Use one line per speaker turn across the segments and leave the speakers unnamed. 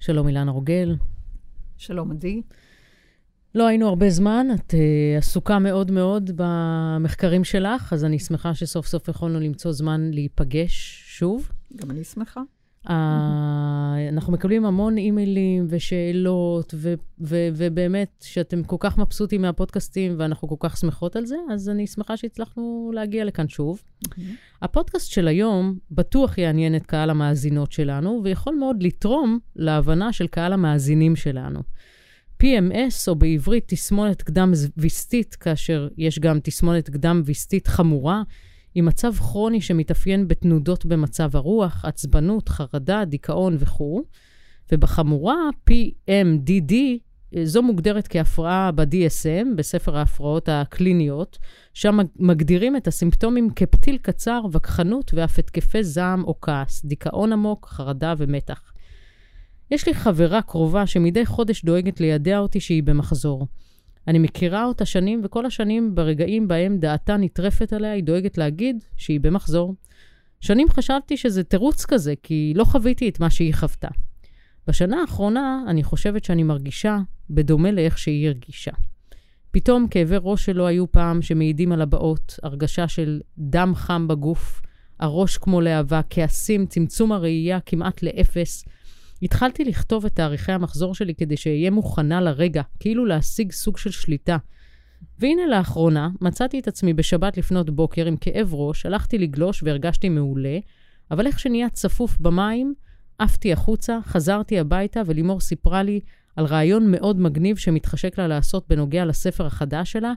שלום אילנה רוגל.
שלום עדי.
לא היינו הרבה זמן, את uh, עסוקה מאוד מאוד במחקרים שלך, אז אני שמחה שסוף סוף יכולנו למצוא זמן להיפגש שוב.
גם אני שמחה.
Uh, אנחנו מקבלים המון אימיילים ושאלות, ו- ו- ובאמת, שאתם כל כך מבסוטים מהפודקאסטים ואנחנו כל כך שמחות על זה, אז אני שמחה שהצלחנו להגיע לכאן שוב. Mm-hmm. הפודקאסט של היום בטוח יעניין את קהל המאזינות שלנו, ויכול מאוד לתרום להבנה של קהל המאזינים שלנו. PMS, או בעברית תסמונת קדם-ויסטית, כאשר יש גם תסמונת קדם-ויסטית חמורה, היא מצב כרוני שמתאפיין בתנודות במצב הרוח, עצבנות, חרדה, דיכאון וכו', ובחמורה, PMDD, זו מוגדרת כהפרעה ב-DSM, בספר ההפרעות הקליניות, שם מגדירים את הסימפטומים כפתיל קצר, וכחנות ואף התקפי זעם או כעס, דיכאון עמוק, חרדה ומתח. יש לי חברה קרובה שמדי חודש דואגת לידע אותי שהיא במחזור. אני מכירה אותה שנים, וכל השנים, ברגעים בהם דעתה נטרפת עליה, היא דואגת להגיד שהיא במחזור. שנים חשבתי שזה תירוץ כזה, כי לא חוויתי את מה שהיא חוותה. בשנה האחרונה אני חושבת שאני מרגישה בדומה לאיך שהיא הרגישה. פתאום כאבי ראש שלא היו פעם שמעידים על הבאות, הרגשה של דם חם בגוף, הראש כמו להבה, כעסים, צמצום הראייה כמעט לאפס, התחלתי לכתוב את תאריכי המחזור שלי כדי שאהיה מוכנה לרגע, כאילו להשיג סוג של שליטה. והנה לאחרונה, מצאתי את עצמי בשבת לפנות בוקר עם כאב ראש, הלכתי לגלוש והרגשתי מעולה, אבל איך שנהיה צפוף במים, עפתי החוצה, חזרתי הביתה ולימור סיפרה לי על רעיון מאוד מגניב שמתחשק לה לעשות בנוגע לספר החדש שלה,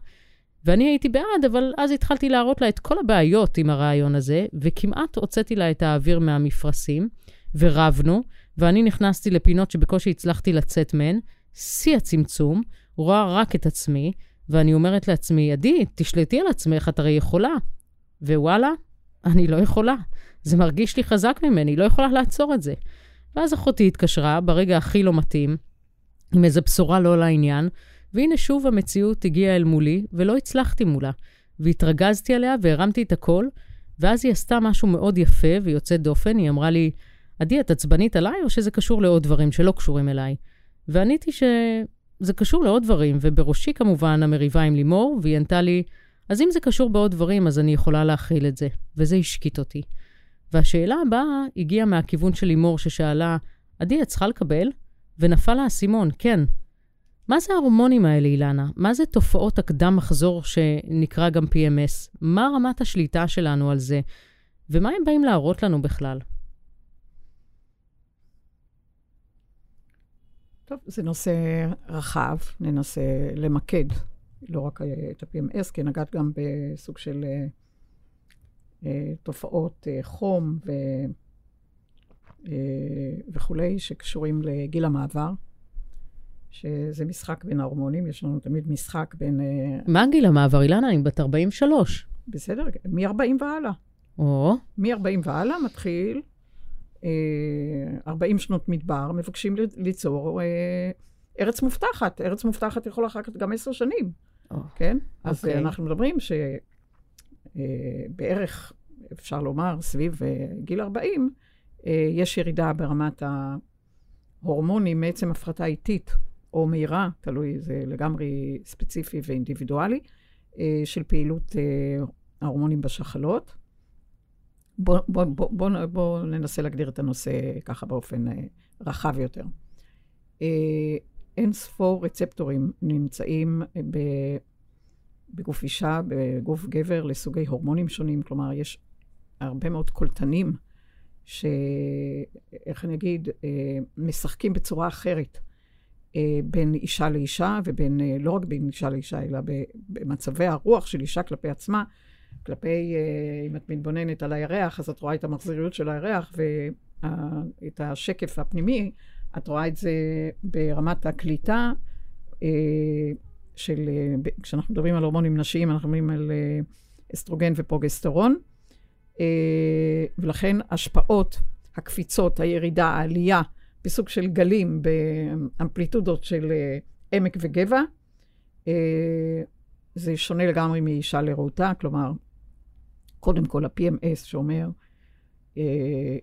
ואני הייתי בעד, אבל אז התחלתי להראות לה את כל הבעיות עם הרעיון הזה, וכמעט הוצאתי לה את האוויר מהמפרשים, ורבנו, ואני נכנסתי לפינות שבקושי הצלחתי לצאת מהן, שיא הצמצום, רואה רק את עצמי, ואני אומרת לעצמי, עדי, תשלטי על עצמך, את הרי יכולה. ווואלה, אני לא יכולה. זה מרגיש לי חזק ממני, לא יכולה לעצור את זה. ואז אחותי התקשרה, ברגע הכי לא מתאים, עם איזו בשורה לא לעניין, והנה שוב המציאות הגיעה אל מולי, ולא הצלחתי מולה. והתרגזתי עליה והרמתי את הכל, ואז היא עשתה משהו מאוד יפה ויוצא דופן, היא אמרה לי, עדי, את עצבנית עליי, או שזה קשור לעוד דברים שלא קשורים אליי? ועניתי שזה קשור לעוד דברים, ובראשי כמובן המריבה עם לימור, והיא ענתה לי, אז אם זה קשור בעוד דברים, אז אני יכולה להכיל את זה. וזה השקיט אותי. והשאלה הבאה הגיעה מהכיוון של לימור, ששאלה, עדי, את צריכה לקבל? ונפל לה האסימון, כן. מה זה ההורמונים האלה, אילנה? מה זה תופעות הקדם-מחזור שנקרא גם PMS? מה רמת השליטה שלנו על זה? ומה הם באים להראות לנו בכלל?
טוב, זה נושא רחב, ננסה למקד לא רק את ה-PMS, כי נגעת גם בסוג של uh, תופעות uh, חום ו, וכולי, שקשורים לגיל המעבר, שזה משחק בין ההורמונים, יש לנו תמיד משחק בין...
מה גיל המעבר, אילנה? אני בת 43.
בסדר, מ-40 והלאה.
או.
מ-40 והלאה מתחיל 40 אה, שנות מדבר, מבקשים ליצור אה, ארץ מובטחת. ארץ מובטחת יכולה אחר כך גם עשר שנים, oh. כן? Okay. אז אוקיי. אנחנו מדברים שבערך, אה, אפשר לומר, סביב גיל 40, יש ירידה ברמת ההורמונים מעצם הפחתה איטית או מהירה, תלוי, זה לגמרי ספציפי ואינדיבידואלי, של פעילות ההורמונים בשחלות. בואו בוא, בוא, בוא, בוא ננסה להגדיר את הנושא ככה באופן אה, רחב יותר. אה, אין ספור רצפטורים נמצאים בגוף אישה, בגוף גבר, לסוגי הורמונים שונים. כלומר, יש הרבה מאוד קולטנים, שאיך אני אגיד, אה, משחקים בצורה אחרת בין אישה לאישה, ובין, לא רק בין אישה לאישה, אלא במצבי הרוח של אישה כלפי עצמה. כלפי, אה, אם את מתבוננת על הירח, אז את רואה את המחזיריות של הירח ואת השקף הפנימי, את רואה את זה ברמת הקליטה אה, של, אה, כשאנחנו מדברים על הורמונים נשיים, אנחנו מדברים על אסטרוגן ופרוגסטרון, ולכן השפעות, הקפיצות, הירידה, העלייה, בסוג של גלים, באמפליטודות של עמק וגבע, זה שונה לגמרי מאישה לרעותה, כלומר, קודם כל ה-PMS שאומר, אה,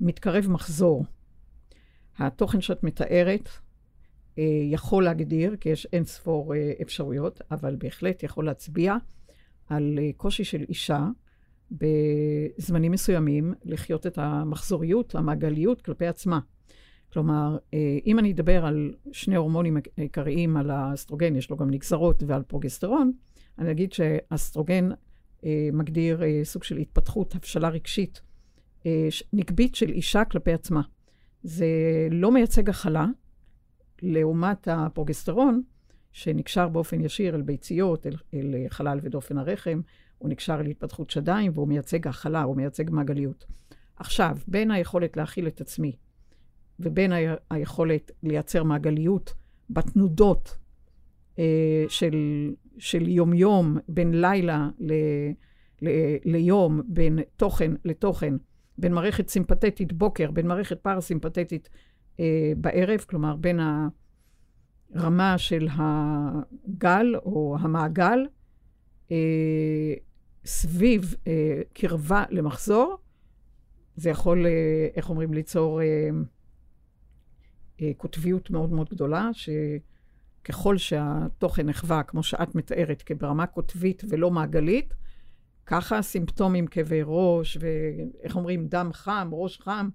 מתקרב מחזור. התוכן שאת מתארת אה, יכול להגדיר, כי יש אין ספור אה, אפשרויות, אבל בהחלט יכול להצביע על אה, קושי של אישה בזמנים מסוימים לחיות את המחזוריות, המעגליות כלפי עצמה. כלומר, אם אני אדבר על שני הורמונים עיקריים, על האסטרוגן, יש לו גם נגזרות, ועל פרוגסטרון, אני אגיד שאסטרוגן מגדיר סוג של התפתחות, הבשלה רגשית נקבית של אישה כלפי עצמה. זה לא מייצג הכלה, לעומת הפרוגסטרון, שנקשר באופן ישיר אל ביציות, אל, אל חלל ודופן הרחם, הוא נקשר להתפתחות שדיים והוא מייצג הכלה, הוא מייצג מעגליות. עכשיו, בין היכולת להכיל את עצמי ובין ה- היכולת לייצר מעגליות בתנודות אה, של, של יום-יום, בין לילה ל, ל, ליום, בין תוכן לתוכן, בין מערכת סימפתטית בוקר, בין מערכת פרסימפתטית אה, בערב, כלומר, בין הרמה של הגל או המעגל אה, סביב אה, קרבה למחזור, זה יכול, אה, איך אומרים, ליצור אה, אה, קוטביות מאוד מאוד גדולה, שככל שהתוכן נחווה, כמו שאת מתארת, כברמה קוטבית ולא מעגלית, ככה סימפטומים, כאבי ראש, ואיך אומרים, דם חם, ראש חם,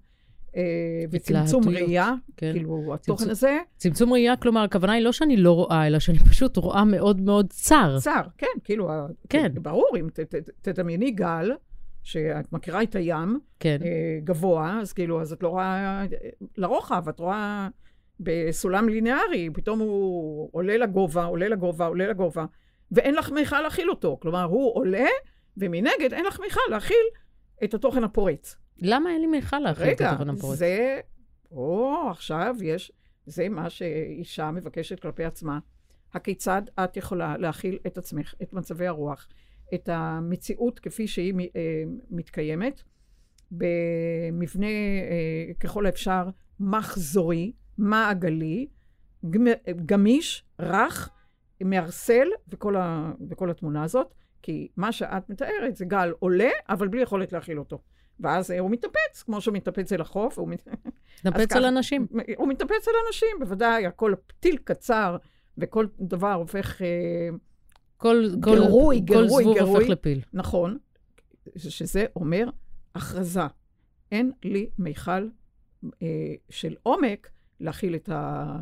אה, וצמצום ראייה, כן. כאילו, התוכן צמצום, הזה...
צמצום ראייה, כלומר, הכוונה היא לא שאני לא רואה, אלא שאני פשוט רואה מאוד מאוד צר.
צר, כן, כאילו, כן. ברור, אם תדמייני גל, שאת מכירה את הים, כן. אה, גבוה, אז כאילו, אז את לא רואה לרוחב, את רואה בסולם ליניארי, פתאום הוא עולה לגובה, עולה לגובה, עולה לגובה, ואין לך מיכל להכיל אותו. כלומר, הוא עולה, ומנגד אין לך מיכל להכיל את התוכן הפורץ.
למה אין לי מיכל להכיל את התוכן הפורץ?
רגע, זה... או, עכשיו יש... זה מה שאישה מבקשת כלפי עצמה. הכיצד את יכולה להכיל את עצמך, את מצבי הרוח, את המציאות כפי שהיא אה, מתקיימת, במבנה אה, ככל האפשר מחזורי, מעגלי, גמיש, רך, מערסל, וכל, ה, וכל התמונה הזאת, כי מה שאת מתארת זה גל עולה, אבל בלי יכולת להכיל אותו. ואז הוא מתאפץ, כמו שהוא מתאפץ אל החוף. הוא
מתאפץ על אנשים.
הוא מתאפץ על אנשים, בוודאי, הכל פתיל קצר, וכל דבר הופך... אה,
כל, כל, גרוי, גרוי, כל זבוב גרוי. הופך לפיל.
נכון, שזה אומר הכרזה. אין לי מיכל אה, של עומק להכיל את, ה,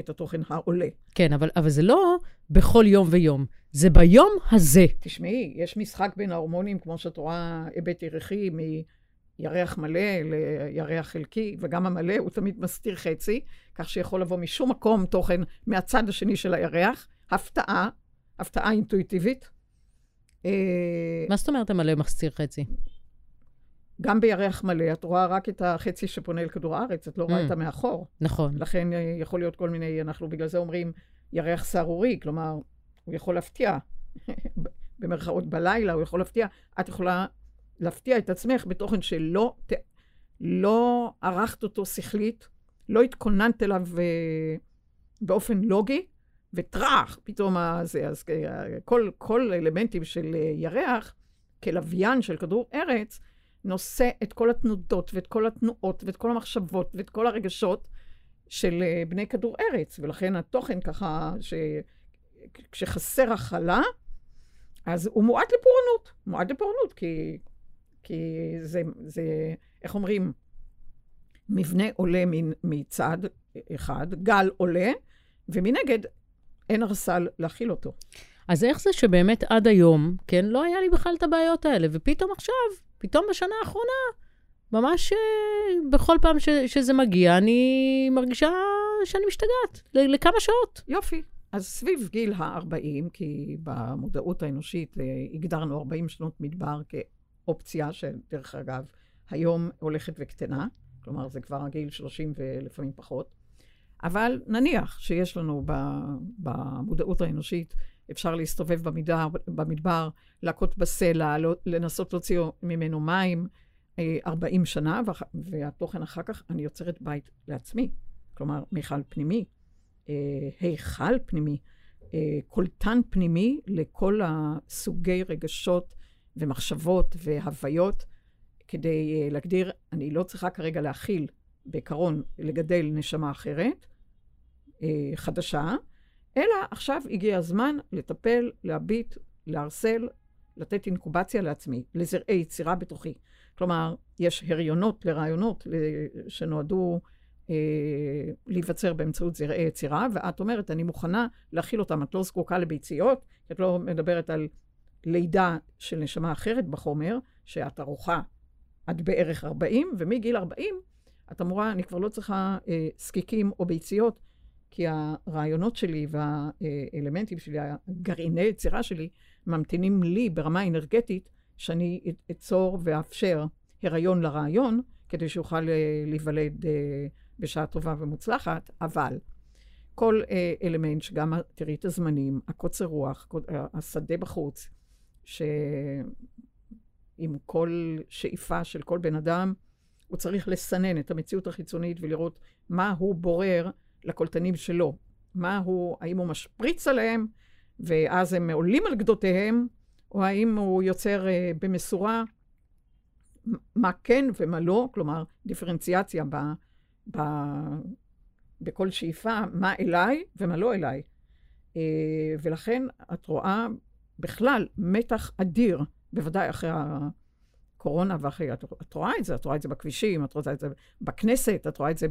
את התוכן העולה.
כן, אבל, אבל זה לא בכל יום ויום, זה ביום הזה.
תשמעי, יש משחק בין ההורמונים, כמו שאת רואה, היבט ירחי, מירח מלא לירח חלקי, וגם המלא הוא תמיד מסתיר חצי, כך שיכול לבוא משום מקום תוכן מהצד השני של הירח. הפתעה, הפתעה אינטואיטיבית.
אה, מה זאת אומרת המלא מסתיר חצי?
גם בירח מלא, את רואה רק את החצי שפונה אל כדור הארץ, את לא רואה mm. את המאחור.
נכון.
לכן אה, יכול להיות כל מיני, אנחנו בגלל זה אומרים ירח סהרורי, כלומר, הוא יכול להפתיע, במרכאות בלילה, הוא יכול להפתיע. את יכולה להפתיע את עצמך בתוכן שלא ת... לא ערכת אותו שכלית, לא התכוננת אליו אה, באופן לוגי, וטראח, פתאום זה, אז אה, כל, כל אלמנטים של ירח, כלוויין של כדור ארץ, נושא את כל התנודות ואת כל התנועות ואת כל המחשבות ואת כל הרגשות של אה, בני כדור ארץ. ולכן התוכן ככה, ש... כשחסר הכלה, אז הוא מועד לפורענות. מועד לפורענות, כי, כי זה, זה, איך אומרים, מבנה עולה מצד אחד, גל עולה, ומנגד אין ארסל להכיל אותו.
אז איך זה שבאמת עד היום, כן, לא היה לי בכלל את הבעיות האלה, ופתאום עכשיו פתאום בשנה האחרונה, ממש אה, בכל פעם ש, שזה מגיע, אני מרגישה שאני משתגעת, לכמה שעות.
יופי. אז סביב גיל ה-40, כי במודעות האנושית אה, הגדרנו 40 שנות מדבר כאופציה, שדרך אגב, היום הולכת וקטנה, כלומר זה כבר הגיל 30 ולפעמים פחות. אבל נניח שיש לנו במודעות האנושית אפשר להסתובב במדבר, במדבר להכות בסלע, לא, לנסות להוציא ממנו מים 40 אה, שנה, והתוכן אחר כך, אני יוצרת בית לעצמי. כלומר, מיכל פנימי, אה, היכל פנימי, אה, קולטן פנימי לכל הסוגי רגשות ומחשבות והוויות, כדי להגדיר, אני לא צריכה כרגע להכיל בעיקרון לגדל נשמה אחרת, חדשה, אלא עכשיו הגיע הזמן לטפל, להביט, להרסל, לתת אינקובציה לעצמי, לזרעי יצירה בתוכי. כלומר, יש הריונות לרעיונות שנועדו אה, להיווצר באמצעות זרעי יצירה, ואת אומרת, אני מוכנה להכיל אותם, את לא זקוקה לביציות, את לא מדברת על לידה של נשמה אחרת בחומר, שאת ארוחה עד בערך 40, ומגיל 40 את אמורה, אני כבר לא צריכה אה, זקיקים או ביציות, כי הרעיונות שלי והאלמנטים שלי, הגרעיני יצירה שלי, ממתינים לי ברמה אנרגטית, שאני אצור ואאפשר הריון לרעיון, כדי שיוכל אה, להיוולד אה, בשעה טובה ומוצלחת, אבל כל אה, אלמנט, שגם, תראי את הזמנים, הקוצר רוח, השדה בחוץ, שעם כל שאיפה של כל בן אדם, הוא צריך לסנן את המציאות החיצונית ולראות מה הוא בורר לקולטנים שלו. מה הוא, האם הוא משפריץ עליהם, ואז הם עולים על גדותיהם, או האם הוא יוצר uh, במשורה מה כן ומה לא, כלומר, דיפרנציאציה ב, ב, בכל שאיפה, מה אליי ומה לא אליי. Uh, ולכן את רואה בכלל מתח אדיר, בוודאי אחרי הקורונה ואחרי, את, את רואה את זה, את רואה את זה בכבישים, את רואה את זה בכנסת, את רואה את זה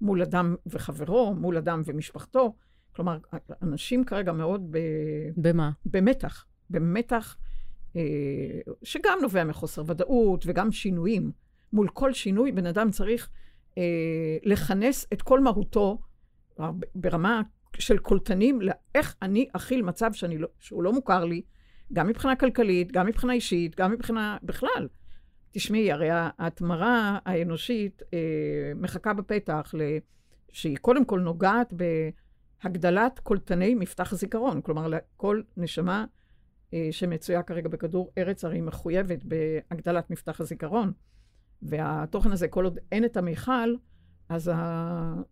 מול אדם וחברו, מול אדם ומשפחתו. כלומר, אנשים כרגע מאוד ב...
במה?
במתח. במתח אה, שגם נובע מחוסר ודאות וגם שינויים. מול כל שינוי, בן אדם צריך אה, לכנס את כל מהותו ברמה של קולטנים, לאיך אני אכיל מצב שאני לא, שהוא לא מוכר לי, גם מבחינה כלכלית, גם מבחינה אישית, גם מבחינה בכלל. תשמעי, הרי ההתמרה האנושית אה, מחכה בפתח, ל... שהיא קודם כל נוגעת בהגדלת קולטני מפתח זיכרון. כלומר, כל נשמה אה, שמצויה כרגע בכדור ארץ, הרי מחויבת בהגדלת מפתח הזיכרון. והתוכן הזה, כל עוד אין את המיכל, אז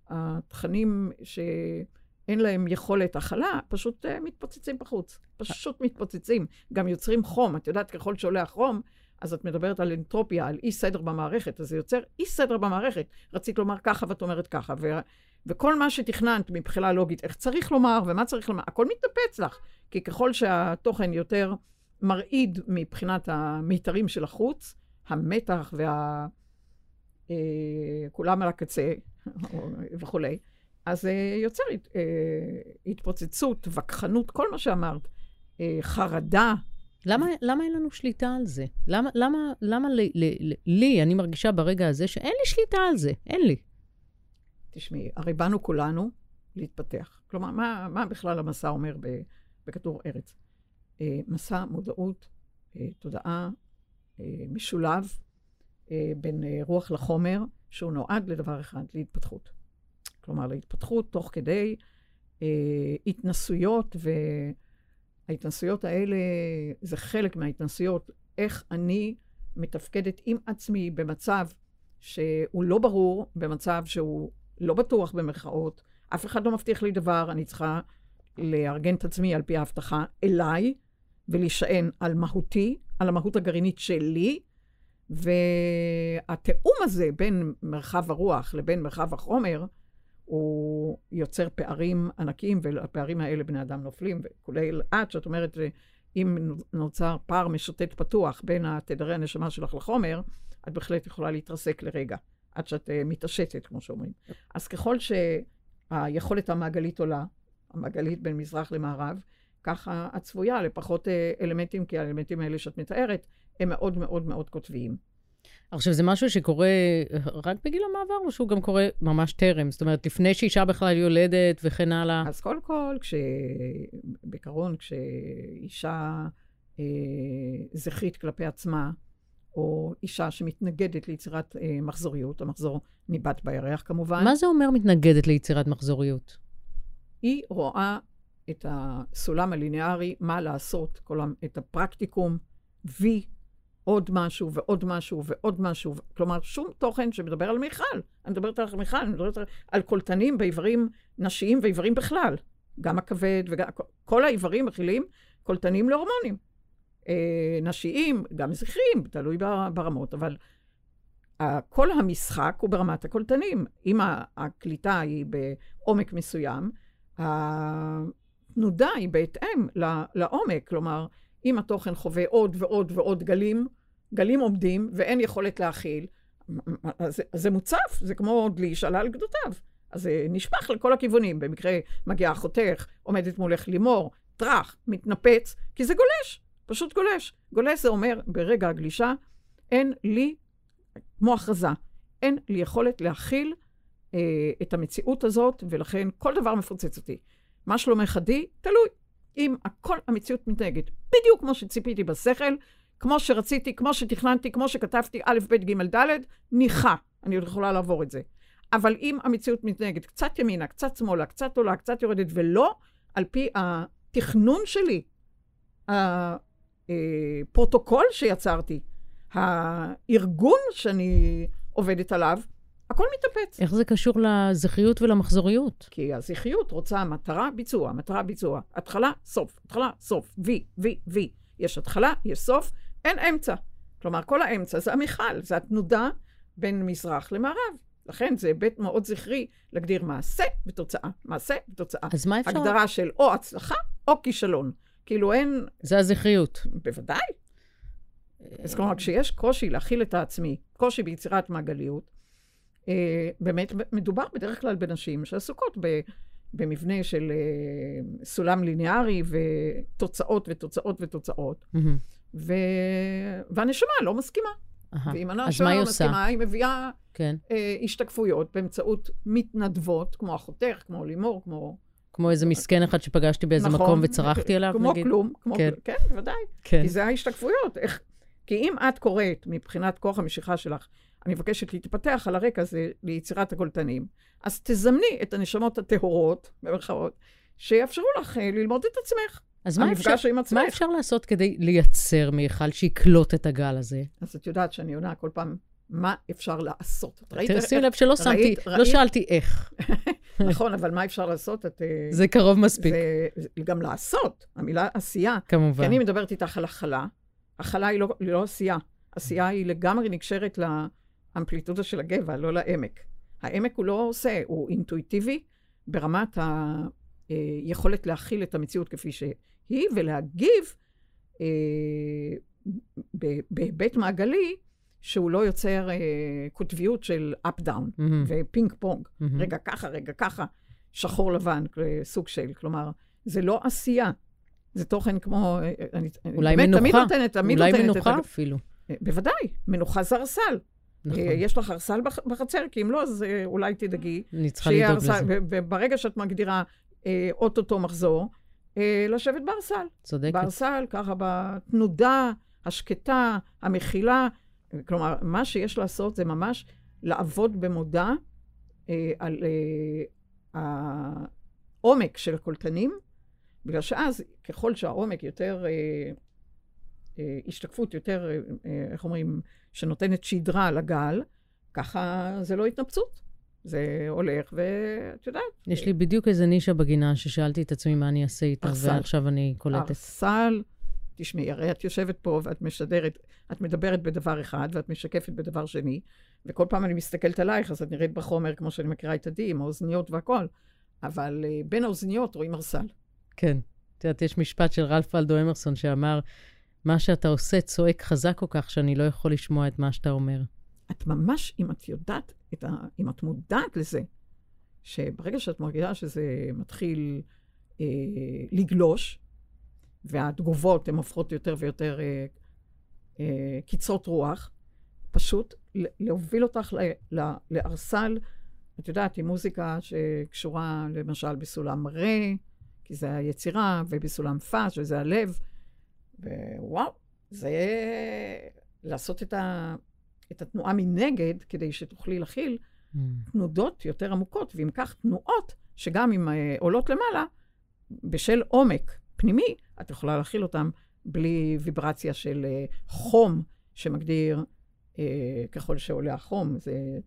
התכנים שאין להם יכולת הכלה, פשוט אה, מתפוצצים בחוץ. פשוט מתפוצצים. גם יוצרים חום. את יודעת, ככל שעולה החום, אז את מדברת על אנטרופיה, על אי סדר במערכת, אז זה יוצר אי סדר במערכת. רצית לומר ככה ואת אומרת ככה, ו... וכל מה שתכננת מבחינה לוגית, איך צריך לומר ומה צריך לומר, הכל מתנפץ לך. כי ככל שהתוכן יותר מרעיד מבחינת המיתרים של החוץ, המתח וה... אה, כולם על הקצה וכולי, אז אה, יוצר אה, התפוצצות, וכחנות, כל מה שאמרת, אה, חרדה,
למה, למה אין לנו שליטה על זה? למה, למה, למה לי, לי, לי, אני מרגישה ברגע הזה שאין לי שליטה על זה? אין לי.
תשמעי, הרי באנו כולנו להתפתח. כלומר, מה, מה בכלל המסע אומר בכדור ארץ? אה, מסע מודעות, אה, תודעה, אה, משולב בין רוח לחומר, שהוא נועד לדבר אחד, להתפתחות. כלומר, להתפתחות תוך כדי התנסויות ו... ההתנסויות האלה זה חלק מההתנסויות, איך אני מתפקדת עם עצמי במצב שהוא לא ברור, במצב שהוא לא בטוח במרכאות, אף אחד לא מבטיח לי דבר, אני צריכה לארגן את עצמי על פי ההבטחה אליי, ולהישען על מהותי, על המהות הגרעינית שלי, והתיאום הזה בין מרחב הרוח לבין מרחב החומר, הוא יוצר פערים ענקיים, והפערים האלה בני אדם נופלים, וכולי את, שאת אומרת, אם נוצר פער משוטט פתוח בין התדרי הנשמה שלך לחומר, את בהחלט יכולה להתרסק לרגע, עד שאת uh, מתעשתת, כמו שאומרים. אז ככל שהיכולת המעגלית עולה, המעגלית בין מזרח למערב, ככה את צפויה לפחות uh, אלמנטים, כי האלמנטים האלה שאת מתארת, הם מאוד מאוד מאוד קוטביים.
עכשיו, זה משהו שקורה רק בגיל המעבר, או שהוא גם קורה ממש טרם? זאת אומרת, לפני שאישה בכלל יולדת וכן הלאה?
אז קודם כל, כש... בעיקרון, כשאישה אה, זכרית כלפי עצמה, או אישה שמתנגדת ליצירת אה, מחזוריות, המחזור ניבט בירח כמובן.
מה זה אומר מתנגדת ליצירת מחזוריות?
היא רואה את הסולם הליניארי, מה לעשות, כל, את הפרקטיקום, וי עוד משהו ועוד משהו ועוד משהו. כלומר, שום תוכן שמדבר על מיכל. אני מדברת על מיכל, אני מדברת על קולטנים באיברים נשיים ואיברים בכלל. גם הכבד וגם... כל האיברים מכילים קולטנים להורמונים. אה, נשיים, גם זכריים, תלוי ברמות, אבל כל המשחק הוא ברמת הקולטנים. אם הקליטה היא בעומק מסוים, התנודה היא בהתאם לעומק. כלומר, אם התוכן חווה עוד ועוד ועוד גלים, גלים עומדים ואין יכולת להכיל, אז זה מוצף, זה כמו דלי שעלה על גדותיו. אז זה נשפך לכל הכיוונים. במקרה מגיע אחותך, עומדת מולך לימור, טראח, מתנפץ, כי זה גולש, פשוט גולש. גולש זה אומר, ברגע הגלישה, אין לי, כמו הכרזה, אין לי יכולת להכיל אה, את המציאות הזאת, ולכן כל דבר מפוצץ אותי. מה שלומך עדי? תלוי. אם הכל, המציאות מתנהגת בדיוק כמו שציפיתי בשכל, כמו שרציתי, כמו שתכננתי, כמו שכתבתי, א', ב', ג', ד', ניחא, אני עוד יכולה לעבור את זה. אבל אם המציאות מתנהגת קצת ימינה, קצת שמאלה, קצת עולה, קצת יורדת, ולא על פי התכנון שלי, הפרוטוקול שיצרתי, הארגון שאני עובדת עליו, הכל מתאפץ.
איך זה קשור לזכריות ולמחזוריות?
כי הזכריות רוצה מטרה, ביצוע, מטרה, ביצוע. התחלה, סוף, התחלה, סוף, וי, וי, וי. יש התחלה, יש סוף, אין אמצע. כלומר, כל האמצע זה המיכל, זה התנודה בין מזרח למערב. לכן זה היבט מאוד זכרי להגדיר מעשה ותוצאה, מעשה ותוצאה.
אז מה אפשר...
הגדרה של או הצלחה או כישלון. כאילו אין...
זה הזכריות.
בוודאי. אז כלומר, כשיש קושי להכיל את העצמי, קושי ביצירת מעגליות, באמת מדובר בדרך כלל בנשים שעסוקות ב, במבנה של אה, סולם ליניארי ותוצאות ותוצאות ותוצאות, mm-hmm. ו, והנשמה לא מסכימה. ואם הנשמה לא מסכימה, היא מביאה כן. אה, השתקפויות באמצעות מתנדבות, כמו אחותך, כמו לימור, כמו...
כמו איזה מסכן אחד שפגשתי באיזה נכון, מקום וצרחתי עליו,
כמו נגיד? כמו כלום, כמו כן. כן, בוודאי. כן. כי זה ההשתקפויות. איך... כי אם את קוראת מבחינת כוח המשיכה שלך, אני מבקשת להתפתח על הרקע הזה ליצירת הקולטנים, אז תזמני את הנשמות הטהורות, במרכאות, שיאפשרו לך אה, ללמוד את עצמך.
אז מה אפשר, מה אפשר לעשות כדי לייצר מיכל שיקלוט את הגל הזה?
אז את יודעת שאני עונה כל פעם, מה אפשר לעשות?
תשימי לב שלא שמתי, ראית, לא שאלתי איך.
נכון, אבל מה אפשר לעשות? את, אה,
זה קרוב מספיק.
זה גם לעשות, המילה עשייה.
כמובן.
כי אני מדברת איתך על הכלה, הכלה היא לא, לא עשייה. עשייה היא לגמרי נקשרת לאמפליטודה של הגבע, לא לעמק. העמק הוא לא עושה, הוא אינטואיטיבי ברמת היכולת להכיל את המציאות כפי שהיא, ולהגיב אה, בהיבט מעגלי, שהוא לא יוצר אה, קוטביות של up-down mm-hmm. ופינג פונג. Mm-hmm. רגע ככה, רגע ככה, שחור לבן, סוג של. כלומר, זה לא עשייה. זה תוכן כמו... אה,
אני, אולי באמת, מנוחה. תמיד
נותנת, תמיד
אולי
נותנת
מנוחה את... אפילו.
אה, בוודאי, מנוחה זה ארסל. נכון. יש לך ארסל בחצר, כי אם לא, אז אולי תדאגי.
אני צריכה לדאוג לזה.
וברגע שאת מגדירה אוטוטו מחזור, לשבת בארסל.
צודקת.
בארסל, ככה בתנודה, השקטה, המכילה. כלומר, מה שיש לעשות זה ממש לעבוד במודע אה, על אה, העומק של הקולטנים, בגלל שאז, ככל שהעומק יותר, אה, אה, השתקפות יותר, אה, אה, איך אומרים, שנותנת שדרה לגל, ככה זה לא התנפצות. זה הולך, ואת יודעת.
יש לי בדיוק איזה נישה בגינה ששאלתי את עצמי מה אני אעשה איתה, ועכשיו אני קולטת.
ארסל, תשמעי, הרי את יושבת פה ואת משדרת, את מדברת בדבר אחד ואת משקפת בדבר שני, וכל פעם אני מסתכלת עלייך, אז את נראית בחומר כמו שאני מכירה את עדי, עם האוזניות והכול, אבל בין האוזניות רואים ארסל.
כן. את יודעת, יש משפט של רלף ולדו אמרסון שאמר, מה שאתה עושה צועק חזק כל כך שאני לא יכול לשמוע את מה שאתה אומר.
את ממש, אם את יודעת, את ה, אם את מודעת לזה, שברגע שאת מרגישה שזה מתחיל אה, לגלוש, והתגובות הן הופכות יותר ויותר אה, אה, קיצות רוח, פשוט להוביל אותך לארסל, את יודעת, עם מוזיקה שקשורה למשל בסולם רה, כי זה היצירה, ובסולם פאס, שזה הלב, ווואו, זה לעשות את, ה, את התנועה מנגד, כדי שתוכלי להכיל mm. תנודות יותר עמוקות, ואם כך תנועות, שגם אם אה, עולות למעלה, בשל עומק פנימי, את יכולה להכיל אותם בלי ויברציה של uh, חום שמגדיר uh, ככל שעולה החום. זה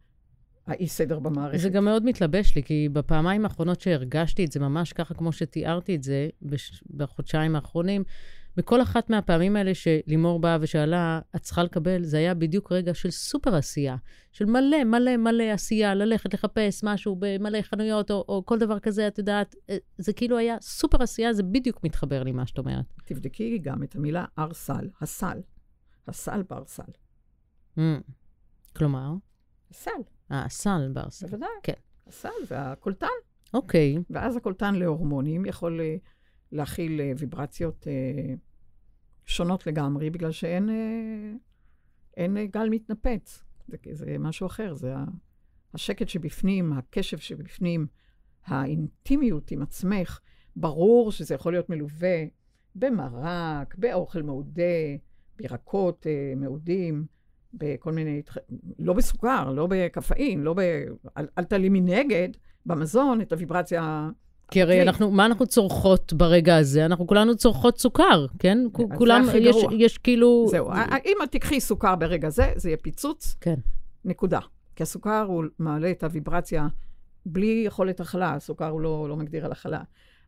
האי סדר במערכת.
זה גם מאוד מתלבש לי, כי בפעמיים האחרונות שהרגשתי את זה ממש ככה כמו שתיארתי את זה, בש... בחודשיים האחרונים, בכל אחת מהפעמים האלה שלימור באה ושאלה, את צריכה לקבל, זה היה בדיוק רגע של סופר עשייה, של מלא, מלא, מלא עשייה, ללכת לחפש משהו במלא חנויות, או, או כל דבר כזה, את יודעת, אה, זה כאילו היה סופר עשייה, זה בדיוק מתחבר לי, מה שאת אומרת.
תבדקי גם את המילה ארסל, הסל. הסל בארסל.
Mm. כלומר?
הסל.
אה, הסל בארסל.
בוודאי.
כן.
הסל והקולטן.
אוקיי.
ואז הקולטן להורמונים יכול אה, להכיל אה, ויברציות שונות לגמרי, בגלל שאין אין גל מתנפץ. זה, זה משהו אחר, זה השקט שבפנים, הקשב שבפנים, האינטימיות עם עצמך. ברור שזה יכול להיות מלווה במרק, באוכל מעודה, בירקות מעודים, בכל מיני, לא בסוכר, לא בקפאין, לא ב... אל, אל תעלי מנגד במזון את הוויברציה
כי הרי אנחנו, מה אנחנו צורכות ברגע הזה? אנחנו כולנו צורכות סוכר, כן? כולם, יש, יש כאילו...
זהו, אם את תיקחי סוכר ברגע זה, זה יהיה פיצוץ.
כן.
נקודה. כי הסוכר הוא מעלה את הוויברציה בלי יכולת הכלה, הסוכר הוא לא, לא מגדיר על הכלה.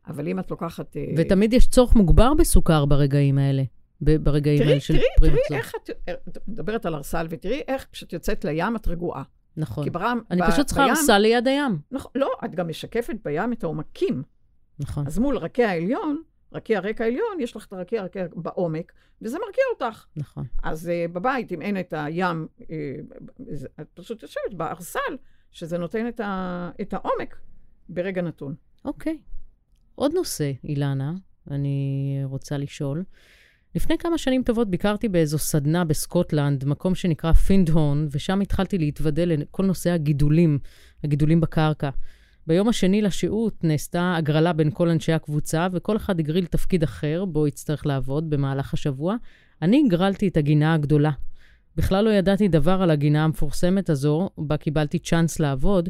אבל אם את לוקחת...
אה, ותמיד יש צורך מוגבר בסוכר ברגעים האלה. ברגעים
תראי,
האלה
של פרי מחזור. תראי איך את, אה, את מדברת על ארסל, ותראי איך כשאת יוצאת לים את רגועה.
נכון.
כי ברם,
אני ב, פשוט צריכה ארסל ליד הים.
נכון, לא, את גם משקפת בים את העומקים.
נכון.
אז מול רקיע העליון, רקיע הרקע העליון, יש לך את הרקיע הרקע בעומק, וזה מרקיע אותך.
נכון.
אז uh, בבית, אם אין את הים, uh, את פשוט יושבת בארסל, שזה נותן את, ה, את העומק ברגע נתון.
אוקיי. עוד נושא, אילנה, אני רוצה לשאול. לפני כמה שנים טובות ביקרתי באיזו סדנה בסקוטלנד, מקום שנקרא פינדהורן, ושם התחלתי להתוודע לכל נושא הגידולים, הגידולים בקרקע. ביום השני לשהות נעשתה הגרלה בין כל אנשי הקבוצה, וכל אחד הגריל תפקיד אחר, בו יצטרך לעבוד במהלך השבוע. אני הגרלתי את הגינה הגדולה. בכלל לא ידעתי דבר על הגינה המפורסמת הזו, בה קיבלתי צ'אנס לעבוד.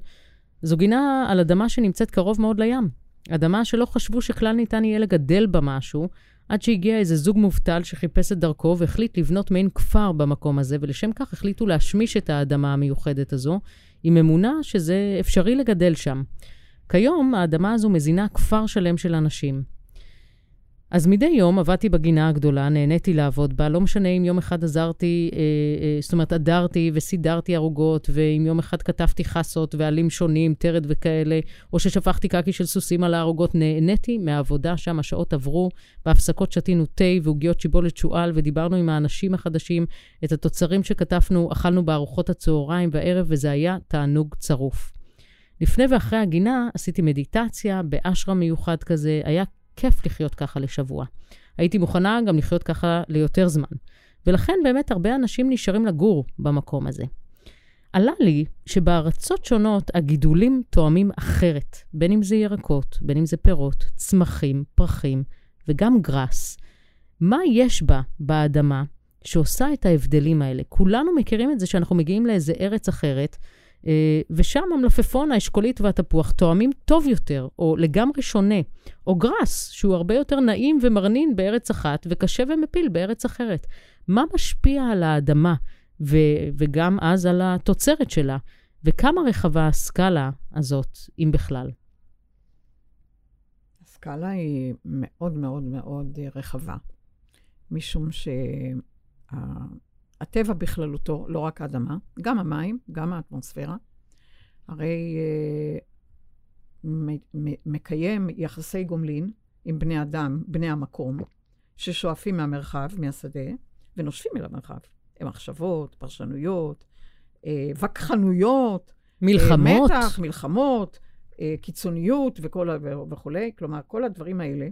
זו גינה על אדמה שנמצאת קרוב מאוד לים. אדמה שלא חשבו שכלל ניתן יהיה לגדל בה משהו, עד שהגיע איזה זוג מובטל שחיפש את דרכו והחליט לבנות מעין כפר במקום הזה, ולשם כך החליטו להשמיש את האדמה המיוחדת הזו, עם אמונה שזה אפשרי לגדל שם. כיום האדמה הזו מזינה כפר שלם של אנשים. אז מדי יום עבדתי בגינה הגדולה, נהניתי לעבוד בה, לא משנה אם יום אחד עזרתי, אה, אה, זאת אומרת, עדרתי וסידרתי ערוגות, ואם יום אחד כתבתי חסות ועלים שונים, טרד וכאלה, או ששפכתי קקי של סוסים על הערוגות, נהניתי מהעבודה שם, השעות עברו, בהפסקות שתינו תה ועוגיות שיבולת שועל, ודיברנו עם האנשים החדשים, את התוצרים שכתבנו, אכלנו בארוחות הצהריים והערב, וזה היה תענוג צרוף. לפני ואחרי הגינה עשיתי מדיטציה באשרה מיוחד כזה, היה כיף לחיות ככה לשבוע. הייתי מוכנה גם לחיות ככה ליותר זמן. ולכן באמת הרבה אנשים נשארים לגור במקום הזה. עלה לי שבארצות שונות הגידולים תואמים אחרת, בין אם זה ירקות, בין אם זה פירות, צמחים, פרחים וגם גרס. מה יש בה, באדמה, שעושה את ההבדלים האלה? כולנו מכירים את זה שאנחנו מגיעים לאיזה ארץ אחרת, ושם המלפפון, האשכולית והתפוח תואמים טוב יותר, או לגמרי שונה, או גרס, שהוא הרבה יותר נעים ומרנין בארץ אחת, וקשה ומפיל בארץ אחרת. מה משפיע על האדמה, ו- וגם אז על התוצרת שלה, וכמה רחבה הסקאלה הזאת, אם בכלל?
הסקאלה היא מאוד מאוד מאוד רחבה, משום שה... הטבע בכללותו, לא רק האדמה, גם המים, גם האטמוספירה, הרי אה, מקיים יחסי גומלין עם בני אדם, בני המקום, ששואפים מהמרחב, מהשדה, ונושפים אל המרחב. מחשבות, פרשנויות, אה, וכחנויות,
מלחמות.
אה, מתח, מלחמות, אה, קיצוניות וכל, וכולי. כלומר, כל הדברים האלה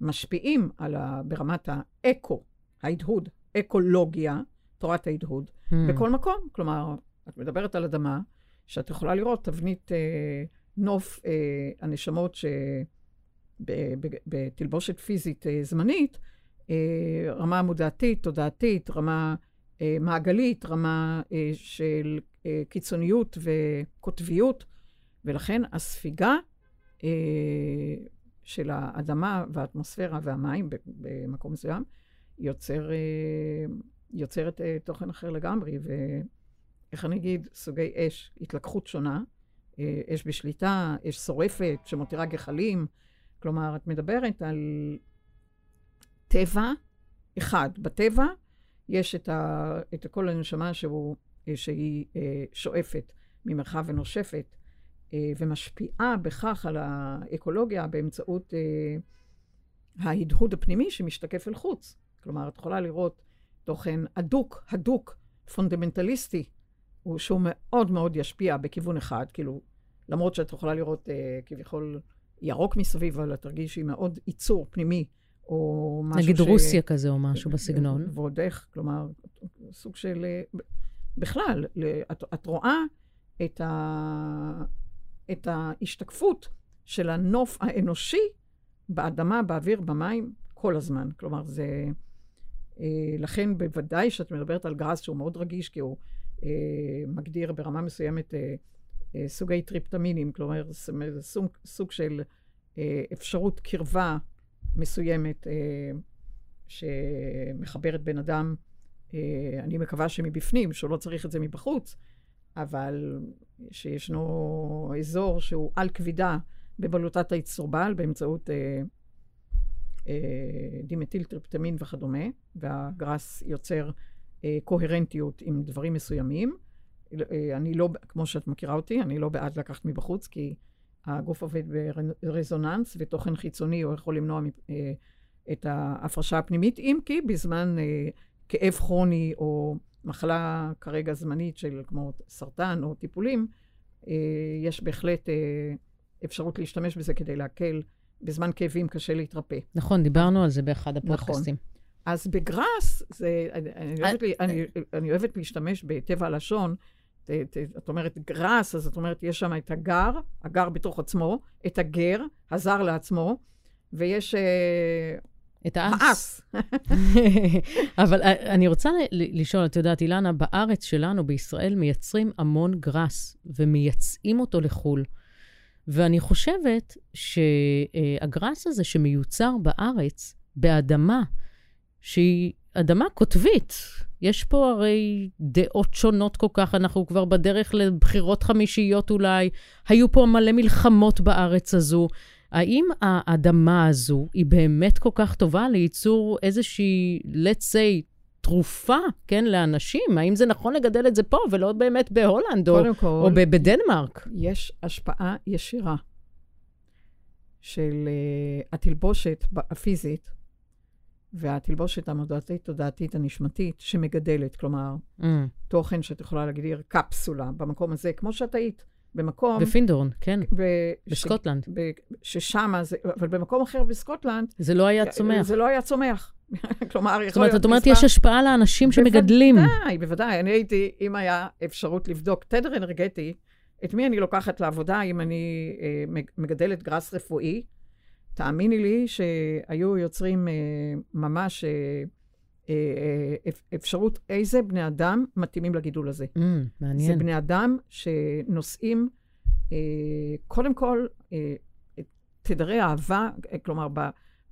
משפיעים על ה, ברמת האקו, ההדהוד, אקולוגיה, תורת ההדהוד, mm. בכל מקום. כלומר, את מדברת על אדמה, שאת יכולה לראות תבנית אה, נוף אה, הנשמות שבתלבושת פיזית אה, זמנית, אה, רמה מודעתית, תודעתית, רמה אה, מעגלית, רמה אה, של אה, קיצוניות וקוטביות, ולכן הספיגה אה, של האדמה והאטמוספירה והמים במקום מסוים יוצר... אה, יוצרת uh, תוכן אחר לגמרי, ואיך אני אגיד, סוגי אש, התלקחות שונה, uh, אש בשליטה, אש שורפת שמותירה גחלים, כלומר, את מדברת על טבע אחד. בטבע יש את, ה, את כל הנשמה שהוא, שהיא אה, שואפת ממרחב ונושפת, אה, ומשפיעה בכך על האקולוגיה באמצעות אה, ההדהוד הפנימי שמשתקף אל חוץ. כלומר, את יכולה לראות תוכן הדוק, הדוק, פונדמנטליסטי, הוא שהוא מאוד מאוד ישפיע בכיוון אחד, כאילו, למרות שאת יכולה לראות אה, כביכול ירוק מסביב, אבל את תרגישי מאוד ייצור פנימי, או משהו
נגיד ש... נגיד רוסיה כזה או משהו בסגנון.
ועוד איך, כלומר, סוג של... אה, בכלל, את, את רואה את, ה, את ההשתקפות של הנוף האנושי באדמה, באוויר, במים, כל הזמן. כלומר, זה... אה, לכן בוודאי שאת מדברת על גראס שהוא מאוד רגיש, כי הוא אה, מגדיר ברמה מסוימת אה, סוגי טריפטמינים, כלומר, סוג, סוג של אפשרות קרבה מסוימת שמחברת בן אדם, אני מקווה שמבפנים, שהוא לא צריך את זה מבחוץ, אבל שישנו אזור שהוא על כבידה בבלוטת האצטרובל באמצעות אה, אה, דימטיל טריפטמין וכדומה, והגראס יוצר אה, קוהרנטיות עם דברים מסוימים. אה, אני לא, כמו שאת מכירה אותי, אני לא בעד לקחת מבחוץ, כי הגוף עובד ברזוננס, ותוכן חיצוני הוא יכול למנוע אה, את ההפרשה הפנימית, אם כי בזמן אה, כאב כרוני או מחלה כרגע זמנית של כמו סרטן או טיפולים, אה, יש בהחלט אפשרות להשתמש בזה כדי להקל. בזמן כאבים קשה להתרפא.
נכון, דיברנו על זה באחד נכון. הפודקאסטים. נכון.
אז בגראס, זה, אני, אני, אוהבת, אני, אני אוהבת להשתמש בטבע הלשון, את אומרת גראס, אז את אומרת, יש שם את הגר, הגר בתוך עצמו, את הגר, הזר לעצמו, ויש... אה,
את האס. אבל אה, אני רוצה לשאול, את יודעת, אילנה, בארץ שלנו, בישראל, מייצרים המון גראס, ומייצאים אותו לחו"ל. ואני חושבת שהגראס הזה שמיוצר בארץ, באדמה, שהיא אדמה קוטבית, יש פה הרי דעות שונות כל כך, אנחנו כבר בדרך לבחירות חמישיות אולי, היו פה מלא מלחמות בארץ הזו. האם האדמה הזו היא באמת כל כך טובה לייצור איזושהי, let's say, תרופה, כן, לאנשים? האם זה נכון לגדל את זה פה ולא באמת בהולנד או, כל, או בדנמרק?
יש השפעה ישירה של uh, התלבושת הפיזית והתלבושת המודעתית, תודעתית, הנשמתית, שמגדלת, כלומר, mm. תוכן שאת יכולה להגדיר קפסולה במקום הזה, כמו שאת היית, במקום...
בפינדהורן, כן, ב- בסקוטלנד. ב-
ששם, אבל במקום אחר בסקוטלנד...
זה לא היה צומח.
זה לא היה צומח. כלומר,
זאת אומרת, את אומרת, יש השפעה לאנשים שמגדלים.
בוודאי, בוודאי. אני הייתי, אם היה אפשרות לבדוק תדר אנרגטי, את מי אני לוקחת לעבודה אם אני אה, מגדלת גראס רפואי, תאמיני לי שהיו יוצרים אה, ממש אה, אה, אה, אפשרות איזה בני אדם מתאימים לגידול הזה.
Mm, מעניין.
זה בני אדם שנושאים, אה, קודם כל, אה, תדרי אהבה, אה, כלומר,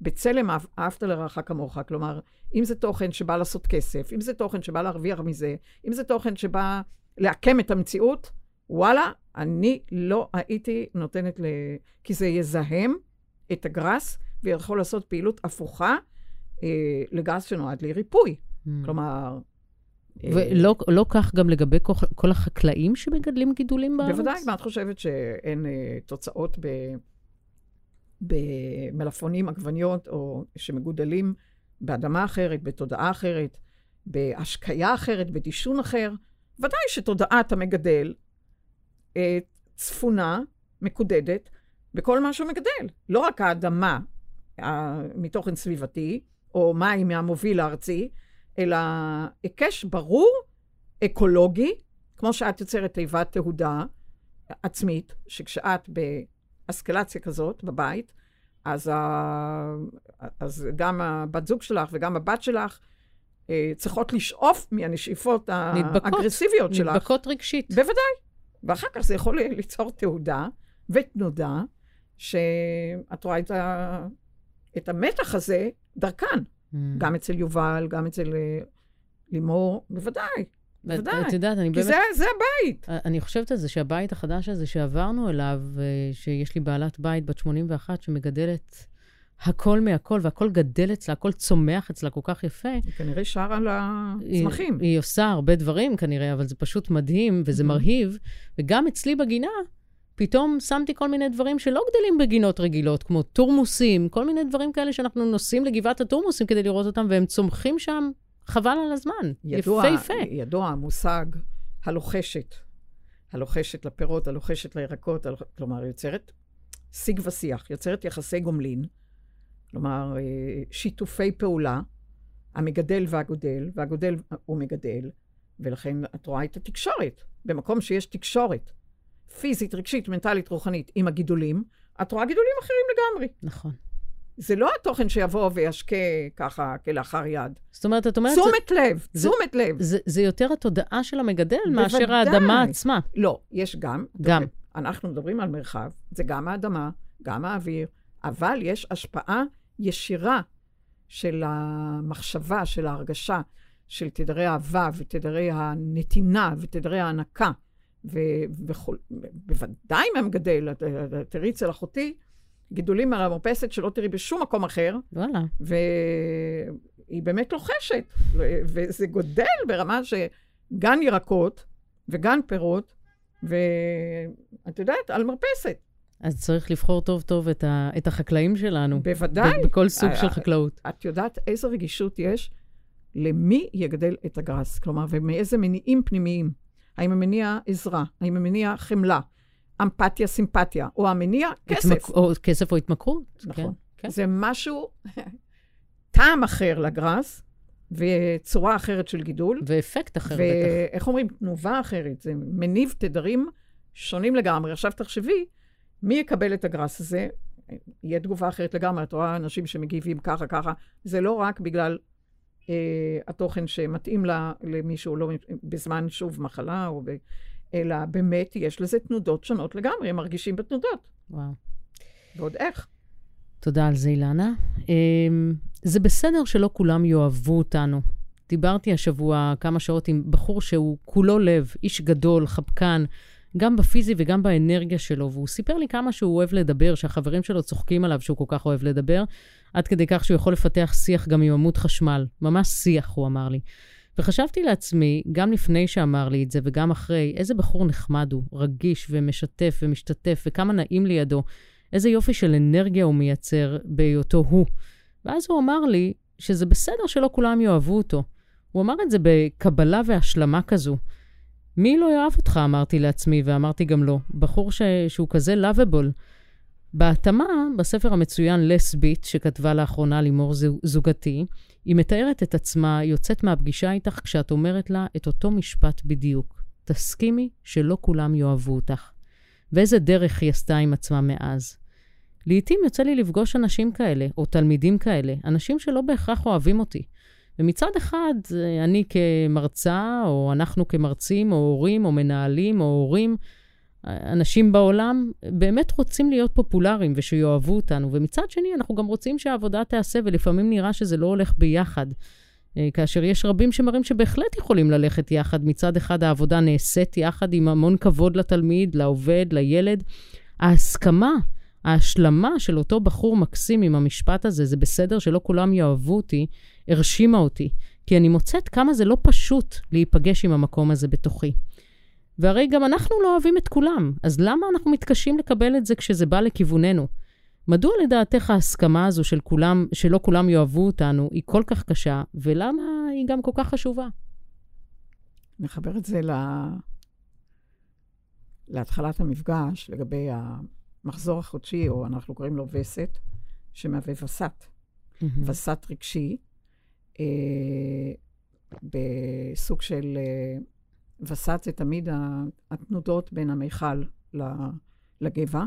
בצלם אהבת לרעך כמוך. כלומר, אם זה תוכן שבא לעשות כסף, אם זה תוכן שבא להרוויח מזה, אם זה תוכן שבא לעקם את המציאות, וואלה, אני לא הייתי נותנת ל... כי זה יזהם את הגראס ויכול לעשות פעילות הפוכה אה, לגראס שנועד לריפוי. Mm. כלומר...
אה, ולא לא כך גם לגבי כל, כל החקלאים שמגדלים גידולים בארץ?
בוודאי, מה את חושבת שאין אה, תוצאות ב... במלפונים, עגבניות, או שמגודלים באדמה אחרת, בתודעה אחרת, בהשקיה אחרת, בדישון אחר. ודאי שתודעת המגדל אה, צפונה, מקודדת, בכל מה שהוא מגדל. לא רק האדמה אה, מתוכן סביבתי, או מים מהמוביל הארצי, אלא היקש ברור, אקולוגי, כמו שאת יוצרת תיבת תהודה עצמית, שכשאת באסקלציה כזאת בבית, אז, ה... אז גם הבת זוג שלך וגם הבת שלך אה, צריכות לשאוף מהנשיפות האגרסיביות שלך.
נדבקות רגשית.
בוודאי. ואחר כך זה יכול ליצור תעודה ותנודה, שאת רואה את, ה... את המתח הזה דרכן. Mm. גם אצל יובל, גם אצל אה, לימור, בוודאי. בוודאי.
את יודעת, אני
באמת... כי זה, זה הבית.
אני חושבת על זה שהבית החדש הזה שעברנו אליו, אה, שיש לי בעלת בית בת 81 שמגדלת הכל מהכל, והכל גדל אצלה, הכל צומח אצלה כל כך יפה.
היא כנראה שרה על הצמחים.
היא, היא עושה הרבה דברים כנראה, אבל זה פשוט מדהים וזה מרהיב. וגם אצלי בגינה, פתאום שמתי כל מיני דברים שלא גדלים בגינות רגילות, כמו תורמוסים, כל מיני דברים כאלה שאנחנו נוסעים לגבעת התורמוסים כדי לראות אותם, והם צומחים שם חבל על הזמן.
ידוע,
יפהפה.
ידוע המושג הלוחשת. הלוחשת לפירות, הלוחשת לירקות, הלוח... כלומר, יוצרת שיג ושיח, יוצרת יחסי גומלין, כלומר, אה, שיתופי פעולה, המגדל והגודל, והגודל הוא מגדל, ולכן את רואה את התקשורת. במקום שיש תקשורת פיזית, רגשית, מנטלית, רוחנית עם הגידולים, את רואה גידולים אחרים לגמרי.
נכון.
זה לא התוכן שיבוא וישקה ככה כלאחר יד.
זאת אומרת, את אומרת...
תשומת לב, תשומת לב.
זה, זה יותר התודעה של המגדל
בוודאי.
מאשר האדמה עצמה.
לא, יש גם.
גם.
אנחנו מדברים על מרחב, זה גם האדמה, גם האוויר, אבל יש השפעה ישירה של המחשבה, של ההרגשה, של תדרי האהבה ותדרי הנתינה ותדרי ההנקה. ובוודאי מהמגדל, תראי אצל אחותי, גידולים על המרפסת שלא תראי בשום מקום אחר,
וואלה.
והיא באמת לוחשת, וזה גודל ברמה שגן ירקות וגן פירות, ואת יודעת, על מרפסת.
אז צריך לבחור טוב טוב את, ה, את החקלאים שלנו.
בוודאי.
בכל סוג
אה,
של חקלאות.
את יודעת איזו רגישות יש למי יגדל את הגראס, כלומר, ומאיזה מניעים פנימיים. האם המניע עזרה, האם המניע חמלה, אמפתיה, סימפתיה, או המניע כסף.
התמק... או כסף או התמכרות.
נכון.
כן, כן.
זה משהו, טעם אחר לגראס, וצורה אחרת של גידול.
ואפקט אחר בטח.
ואיך אומרים, תנובה אחרת, זה מניב תדרים שונים לגמרי. עכשיו תחשבי, מי יקבל את הגראס הזה? יהיה תגובה אחרת לגמרי. את רואה אנשים שמגיבים ככה, ככה. זה לא רק בגלל התוכן שמתאים לה, למישהו, לא, בזמן, שוב, מחלה, או ב, אלא באמת יש לזה תנודות שונות לגמרי, הם מרגישים בתנודות.
וואו.
ועוד איך.
תודה על זה, אילנה. אמ, זה בסדר שלא כולם יאהבו אותנו. דיברתי השבוע כמה שעות עם בחור שהוא כולו לב, איש גדול, חפקן, גם בפיזי וגם באנרגיה שלו, והוא סיפר לי כמה שהוא אוהב לדבר, שהחברים שלו צוחקים עליו שהוא כל כך אוהב לדבר, עד כדי כך שהוא יכול לפתח שיח גם עם עמוד חשמל. ממש שיח, הוא אמר לי. וחשבתי לעצמי, גם לפני שאמר לי את זה וגם אחרי, איזה בחור נחמד הוא, רגיש ומשתף ומשתתף, וכמה נעים לידו. איזה יופי של אנרגיה הוא מייצר בהיותו הוא. ואז הוא אמר לי שזה בסדר שלא כולם יאהבו אותו. הוא אמר את זה בקבלה והשלמה כזו. מי לא יאהב אותך, אמרתי לעצמי, ואמרתי גם לו. בחור ש... שהוא כזה לאביבול. בהתאמה, בספר המצוין לס ביט, שכתבה לאחרונה לימור זו- זוגתי, היא מתארת את עצמה יוצאת מהפגישה איתך כשאת אומרת לה את אותו משפט בדיוק. תסכימי שלא כולם יאהבו אותך. ואיזה דרך היא עשתה עם עצמה מאז. לעתים יוצא לי לפגוש אנשים כאלה, או תלמידים כאלה, אנשים שלא בהכרח אוהבים אותי. ומצד אחד, אה, אני כמרצה, או אנחנו כמרצים, או הורים, או מנהלים, או הורים, אנשים בעולם, באמת רוצים להיות פופולריים ושיאהבו אותנו. ומצד שני, אנחנו גם רוצים שהעבודה תיעשה, ולפעמים נראה שזה לא הולך ביחד. אה, כאשר יש רבים שמראים שבהחלט יכולים ללכת יחד. מצד אחד, העבודה נעשית יחד עם המון כבוד לתלמיד, לעובד, לילד. ההסכמה, ההשלמה של אותו בחור מקסים עם המשפט הזה, זה בסדר שלא כולם יאהבו אותי, הרשימה אותי. כי אני מוצאת כמה זה לא פשוט להיפגש עם המקום הזה בתוכי. והרי גם אנחנו לא אוהבים את כולם, אז למה אנחנו מתקשים לקבל את זה כשזה בא לכיווננו? מדוע לדעתך ההסכמה הזו של כולם, שלא כולם יאהבו אותנו, היא כל כך קשה, ולמה היא גם כל כך חשובה?
נחבר את זה ל... להתחלת המפגש לגבי המחזור החודשי, או אנחנו קוראים לו וסת, שמהווה וסת. וסת רגשי, אה, בסוג של... אה, וסת זה תמיד התנודות בין המיכל לגבע,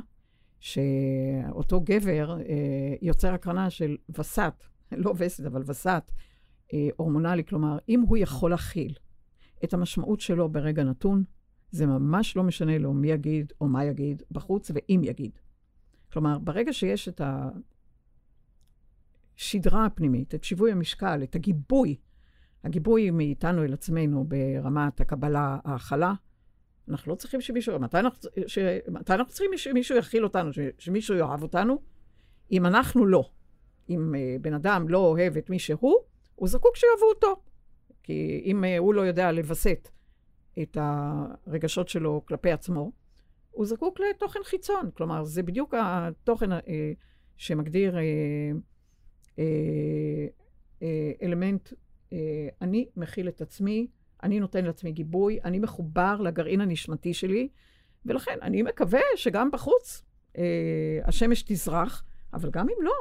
שאותו גבר אה, יוצר הקרנה של וסת, לא וסת, אבל וסת, אה, הורמונלי, כלומר, אם הוא יכול להכיל את המשמעות שלו ברגע נתון, זה ממש לא משנה לו מי יגיד או מה יגיד בחוץ ואם יגיד. כלומר, ברגע שיש את השדרה הפנימית, את שיווי המשקל, את הגיבוי, הגיבוי מאיתנו אל עצמנו ברמת הקבלה, ההכלה, אנחנו לא צריכים שמישהו, מתי אנחנו, ש, מתי אנחנו צריכים שמישהו יכיל אותנו, ש, שמישהו יאהב אותנו? אם אנחנו לא. אם אה, בן אדם לא אוהב את מי שהוא, הוא זקוק שיאהבו אותו. כי אם אה, הוא לא יודע לווסת את הרגשות שלו כלפי עצמו, הוא זקוק לתוכן חיצון. כלומר, זה בדיוק התוכן אה, שמגדיר אה, אה, אלמנט, אני מכיל את עצמי, אני נותן לעצמי גיבוי, אני מחובר לגרעין הנשמתי שלי, ולכן אני מקווה שגם בחוץ אה, השמש תזרח, אבל גם אם לא,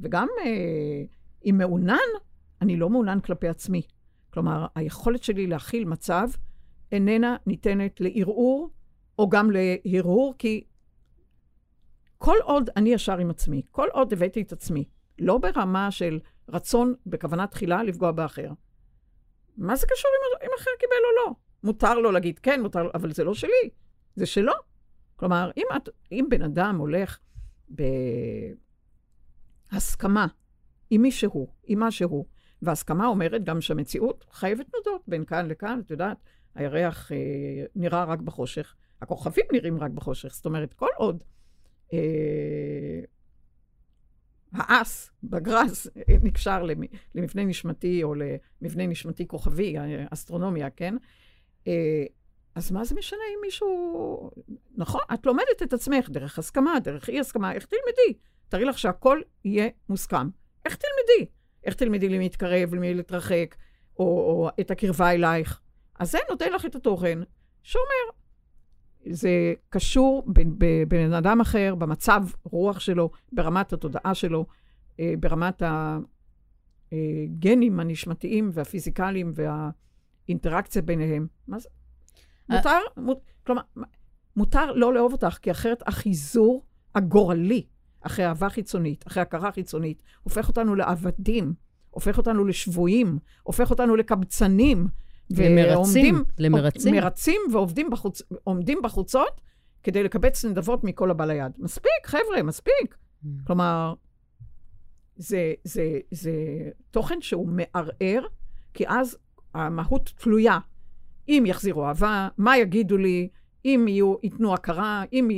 וגם אה, אם מעונן, אני לא מעונן כלפי עצמי. כלומר, היכולת שלי להכיל מצב איננה ניתנת לערעור, או גם להרהור, כי כל עוד אני ישר עם עצמי, כל עוד הבאתי את עצמי, לא ברמה של רצון בכוונה תחילה לפגוע באחר. מה זה קשור אם, אם אחר קיבל או לא? מותר לו להגיד כן, מותר, אבל זה לא שלי, זה שלו. כלומר, אם, את, אם בן אדם הולך בהסכמה עם מי שהוא, עם מה שהוא, והסכמה אומרת גם שהמציאות חייבת נודות בין כאן לכאן, את יודעת, הירח אה, נראה רק בחושך, הכוכבים נראים רק בחושך, זאת אומרת, כל עוד אה, האס בגרס נקשר למבנה נשמתי או למבנה נשמתי כוכבי, אסטרונומיה, כן? אה, אז מה זה משנה אם מישהו... נכון, את לומדת את עצמך דרך הסכמה, דרך אי הסכמה, איך תלמדי? תראי לך שהכל יהיה מוסכם. איך תלמדי? איך תלמדי למי להתקרב, למי להתרחק, או, או את הקרבה אלייך? אז זה נותן לך את התוכן שאומר, זה קשור בבן אדם אחר, במצב רוח שלו, ברמת התודעה שלו, אה, ברמת הגנים הנשמתיים והפיזיקליים והאינטראקציה ביניהם. מה זה? מותר, מות, כלומר, מותר לא לאהוב אותך, כי אחרת החיזור הגורלי אחרי אהבה חיצונית, אחרי הכרה חיצונית, הופך אותנו לעבדים, הופך אותנו לשבויים, הופך אותנו לקבצנים.
למרצים, למרצים.
מרצים ועומדים בחוצ, בחוצות כדי לקבץ נדבות מכל הבא ליד. מספיק, חבר'ה, מספיק. Mm. כלומר, זה, זה, זה תוכן שהוא מערער, כי אז המהות תלויה. אם יחזירו אהבה, מה יגידו לי, אם יהיו, ייתנו הכרה, אם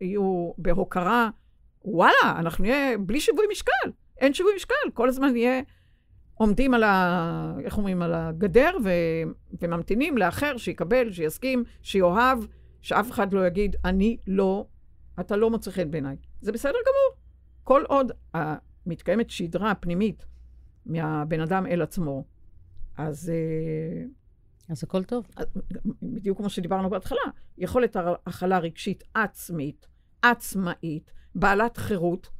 יהיו בהוקרה, וואלה, אנחנו נהיה בלי שיווי משקל. אין שיווי משקל, כל הזמן נהיה עומדים על ה... איך אומרים? על הגדר ו... וממתינים לאחר שיקבל, שיסכים, שיאהב, שאף אחד לא יגיד, אני לא, אתה לא מוצא חן בעיניי. זה בסדר גמור. כל עוד מתקיימת שדרה פנימית מהבן אדם אל עצמו, אז... אה,
אז הכל טוב.
בדיוק כמו שדיברנו בהתחלה, יכולת הכלה רגשית עצמית, עצמאית, בעלת חירות,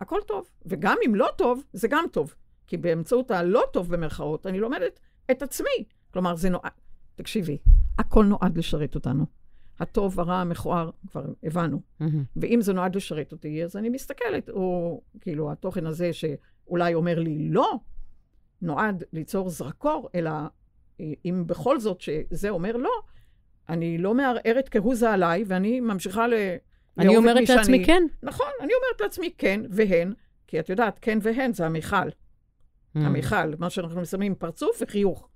הכל טוב. וגם אם לא טוב, זה גם טוב. כי באמצעות הלא טוב במרכאות, אני לומדת את עצמי. כלומר, זה נועד... תקשיבי, הכל נועד לשרת אותנו. הטוב, הרע, המכוער, כבר הבנו. Mm-hmm. ואם זה נועד לשרת אותי, אז אני מסתכלת, או כאילו התוכן הזה שאולי אומר לי לא, נועד ליצור זרקור, אלא אם בכל זאת שזה אומר לא, אני לא מערערת כהוא זה עליי, ואני ממשיכה ל...
אני אומרת לעצמי כן.
נכון, אני אומרת לעצמי כן והן, כי את יודעת, כן והן זה המיכל. Mm. המיכל, מה שאנחנו מסיימים פרצוף וחיוך.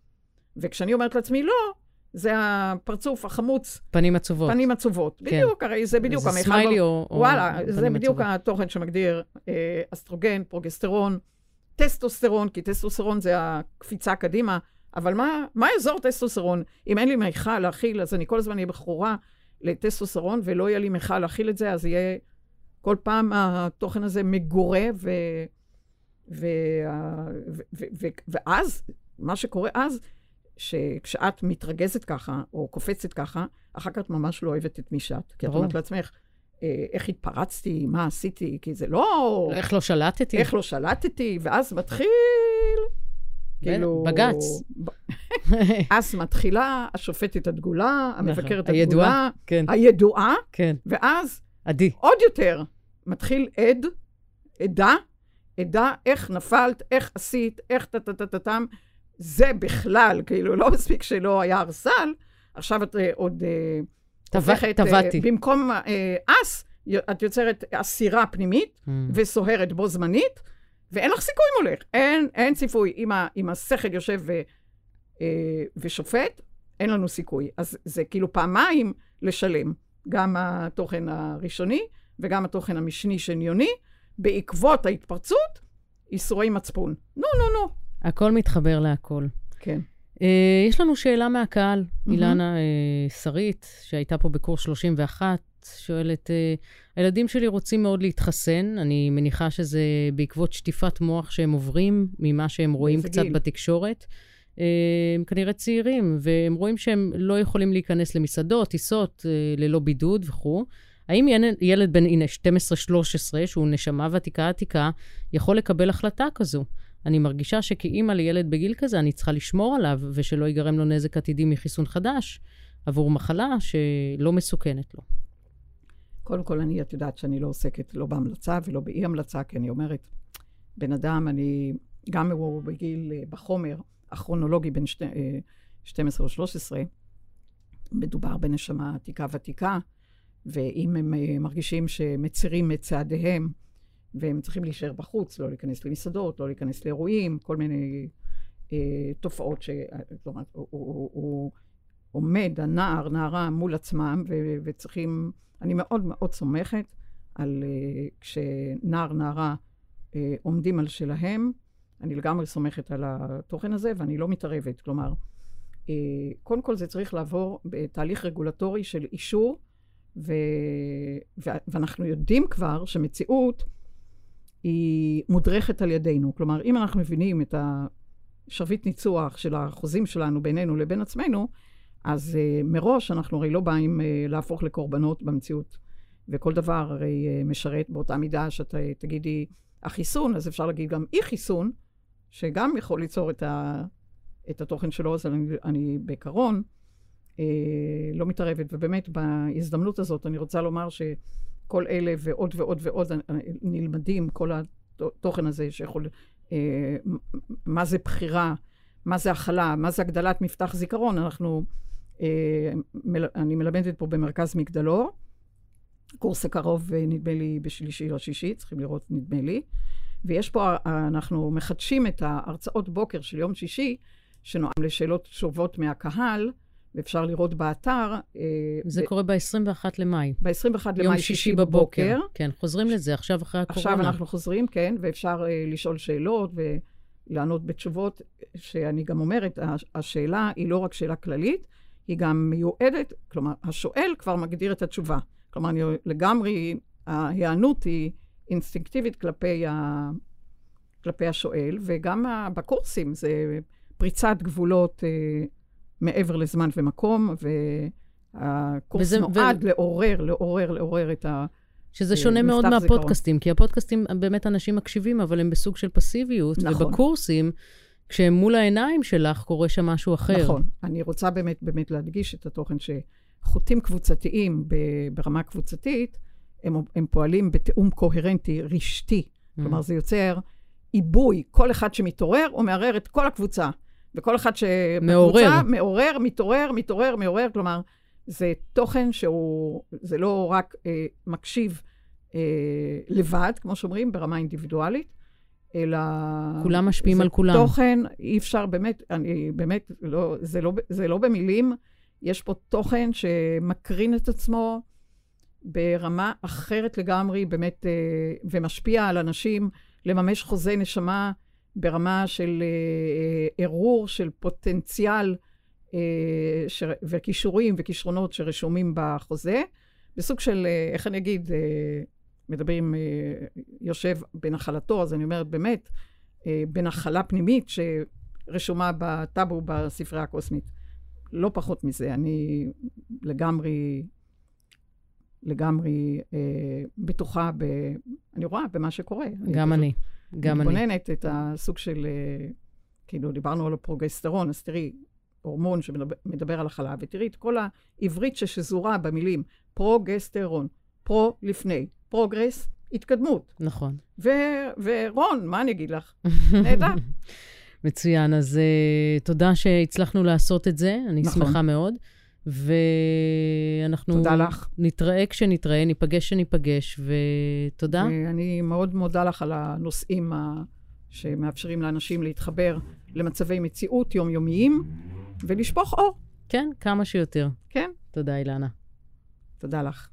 וכשאני אומרת לעצמי לא, זה הפרצוף החמוץ.
פנים עצובות.
פנים עצובות. כן. בדיוק, הרי זה בדיוק
המיכל. זה סמיילי או, או
וואלה, זה בדיוק עצובות. התוכן שמגדיר אה, אסטרוגן, פרוגסטרון, טסטוסטרון, כי טסטוסטרון זה הקפיצה קדימה, אבל מה, מה יעזור טסטוסטרון? אם אין לי מיכל להכיל, אז אני כל הזמן אהיה בחורה לטסטוסטרון, ולא יהיה לי מיכל להכיל את זה, אז יהיה כל פעם התוכן הזה מגורה, ו... ו... ו... ו... ו... ואז, מה שקורה אז, שכשאת מתרגזת ככה, או קופצת ככה, אחר כך את ממש לא אוהבת את מי שאת. כי את אומרת לעצמך, אה, איך התפרצתי, מה עשיתי, כי זה לא...
איך לא שלטתי.
איך לא שלטתי, ואז מתחיל...
כאילו... בג"ץ.
אז מתחילה השופטת הדגולה, נכון. המבקרת הדגולה,
כן.
הידועה,
כן.
ואז
עדי.
עוד יותר, מתחיל עד, עדה, עדה, איך נפלת, איך עשית, איך טה-טה-טה-טם. זה בכלל, כאילו, לא מספיק שלא היה ארסל, עכשיו את אה, עוד אה,
הופכת... טבעתי.
במקום אס, את יוצרת אסירה פנימית mm. וסוהרת בו זמנית. ואין לך סיכוי מולך. אין, אין סיכוי. אם, ה, אם השכל יושב ו, אה, ושופט, אין לנו סיכוי. אז זה כאילו פעמיים לשלם. גם התוכן הראשוני וגם התוכן המשני שניוני, בעקבות ההתפרצות, ייסורי מצפון. נו, נו, נו.
הכל מתחבר להכל.
כן.
Uh, יש לנו שאלה מהקהל, mm-hmm. אילנה uh, שרית, שהייתה פה בקורס 31, שואלת, uh, הילדים שלי רוצים מאוד להתחסן, אני מניחה שזה בעקבות שטיפת מוח שהם עוברים ממה שהם רואים קצת גיל? בתקשורת. Uh, הם כנראה צעירים, והם רואים שהם לא יכולים להיכנס למסעדות, טיסות, uh, ללא בידוד וכו'. האם ילד, בן, הנה, 12-13, שהוא נשמה ותיקה עתיקה, יכול לקבל החלטה כזו? אני מרגישה שכאימא לילד בגיל כזה, אני צריכה לשמור עליו, ושלא ייגרם לו נזק עתידי מחיסון חדש, עבור מחלה שלא מסוכנת לו.
קודם כל, אני, את יודעת שאני לא עוסקת לא בהמלצה ולא באי-המלצה, כי אני אומרת, בן אדם, אני, גם הוא בגיל, אה, בחומר הכרונולוגי בין שתי, 12 אה, או 13, מדובר בנשמה עתיקה ותיקה, ואם הם אה, מרגישים שמצירים את צעדיהם, והם צריכים להישאר בחוץ, לא להיכנס למסעדות, לא להיכנס לאירועים, כל מיני אה, תופעות ש... כלומר, הוא, הוא, הוא עומד, הנער, נערה, מול עצמם, ו, וצריכים... אני מאוד מאוד סומכת על אה, כשנער, נערה אה, עומדים על שלהם, אני לגמרי סומכת על התוכן הזה, ואני לא מתערבת. כלומר, אה, קודם כל זה צריך לעבור בתהליך רגולטורי של אישור, ו... ו... ואנחנו יודעים כבר שמציאות היא מודרכת על ידינו. כלומר, אם אנחנו מבינים את השרביט ניצוח של החוזים שלנו בינינו לבין עצמנו, אז uh, מראש אנחנו הרי לא באים uh, להפוך לקורבנות במציאות. וכל דבר הרי uh, משרת באותה מידה שאתה תגידי החיסון, אז אפשר להגיד גם אי-חיסון, שגם יכול ליצור את, ה, את התוכן שלו, אז אני, אני בעיקרון לא מתערבת. ובאמת, בהזדמנות הזאת אני רוצה לומר ש... כל אלה ועוד ועוד ועוד נלמדים, כל התוכן הזה שיכול, אה, מה זה בחירה, מה זה הכלה, מה זה הגדלת מפתח זיכרון. אנחנו, אה, אני מלמדת פה במרכז מגדלור. קורס הקרוב, אה, נדמה לי, בשלישי או שישי, צריכים לראות, נדמה לי. ויש פה, אנחנו מחדשים את ההרצאות בוקר של יום שישי, שנועם לשאלות תשובות מהקהל. ואפשר לראות באתר.
אה, זה ב- קורה ב-21 למאי.
ב-21 למאי, שישי בבוקר. בבוקר.
כן, חוזרים ש... לזה עכשיו אחרי הקורונה.
עכשיו אנחנו חוזרים, כן, ואפשר uh, לשאול שאלות ולענות בתשובות, שאני גם אומרת, השאלה היא לא רק שאלה כללית, היא גם מיועדת, כלומר, השואל כבר מגדיר את התשובה. כלומר, אני לגמרי, ההיענות היא אינסטינקטיבית כלפי, ה, כלפי השואל, וגם בקורסים זה פריצת גבולות. Uh, מעבר לזמן ומקום, והקורס וזה, נועד ו... לעורר, לעורר, לעורר את ה...
שזה שונה מאוד מהפודקאסטים, כי הפודקאסטים, באמת אנשים מקשיבים, אבל הם בסוג של פסיביות, נכון. ובקורסים, כשהם מול העיניים שלך, קורה שם משהו אחר.
נכון. אני רוצה באמת באמת להדגיש את התוכן שחוטים קבוצתיים ברמה קבוצתית, הם, הם פועלים בתיאום קוהרנטי, רשתי. Mm. כלומר, זה יוצר עיבוי. כל אחד שמתעורר, הוא מערער את כל הקבוצה. וכל אחד שבקבוצה מעורר, מתעורר, מתעורר, מעורר, כלומר, זה תוכן שהוא, זה לא רק אה, מקשיב אה, לבד, כמו שאומרים, ברמה אינדיבידואלית, אלא...
כולם משפיעים על כולם.
זה תוכן, אי אפשר, באמת, אני באמת, לא, זה, לא, זה לא במילים, יש פה תוכן שמקרין את עצמו ברמה אחרת לגמרי, באמת, אה, ומשפיע על אנשים לממש חוזה נשמה. ברמה של אה, ערעור של פוטנציאל אה, ש... וכישורים וכישרונות שרשומים בחוזה, בסוג של, אה, איך אני אגיד, אה, מדברים, אה, יושב בנחלתו, אז אני אומרת, באמת, אה, בנחלה פנימית שרשומה בטאבו בספרייה הקוסמית. לא פחות מזה, אני לגמרי, לגמרי אה, בטוחה, ב, אני רואה במה שקורה.
גם אני. אני. גם
אני. מתבוננת את הסוג של, אה, כאילו, דיברנו על הפרוגסטרון, אז תראי, הורמון שמדבר על החלב, ותראי את כל העברית ששזורה במילים פרוגסטרון, pro לפני, progress, התקדמות.
נכון.
ו- ורון, מה אני אגיד לך? נהדר.
מצוין, אז uh, תודה שהצלחנו לעשות את זה, אני נכון. שמחה מאוד. ואנחנו...
תודה לך.
נתראה כשנתראה, ניפגש כשניפגש, ותודה.
אני מאוד מודה לך על הנושאים ה... שמאפשרים לאנשים להתחבר למצבי מציאות יומיומיים ולשפוך אור.
כן, כמה שיותר.
כן.
תודה, אילנה.
תודה לך.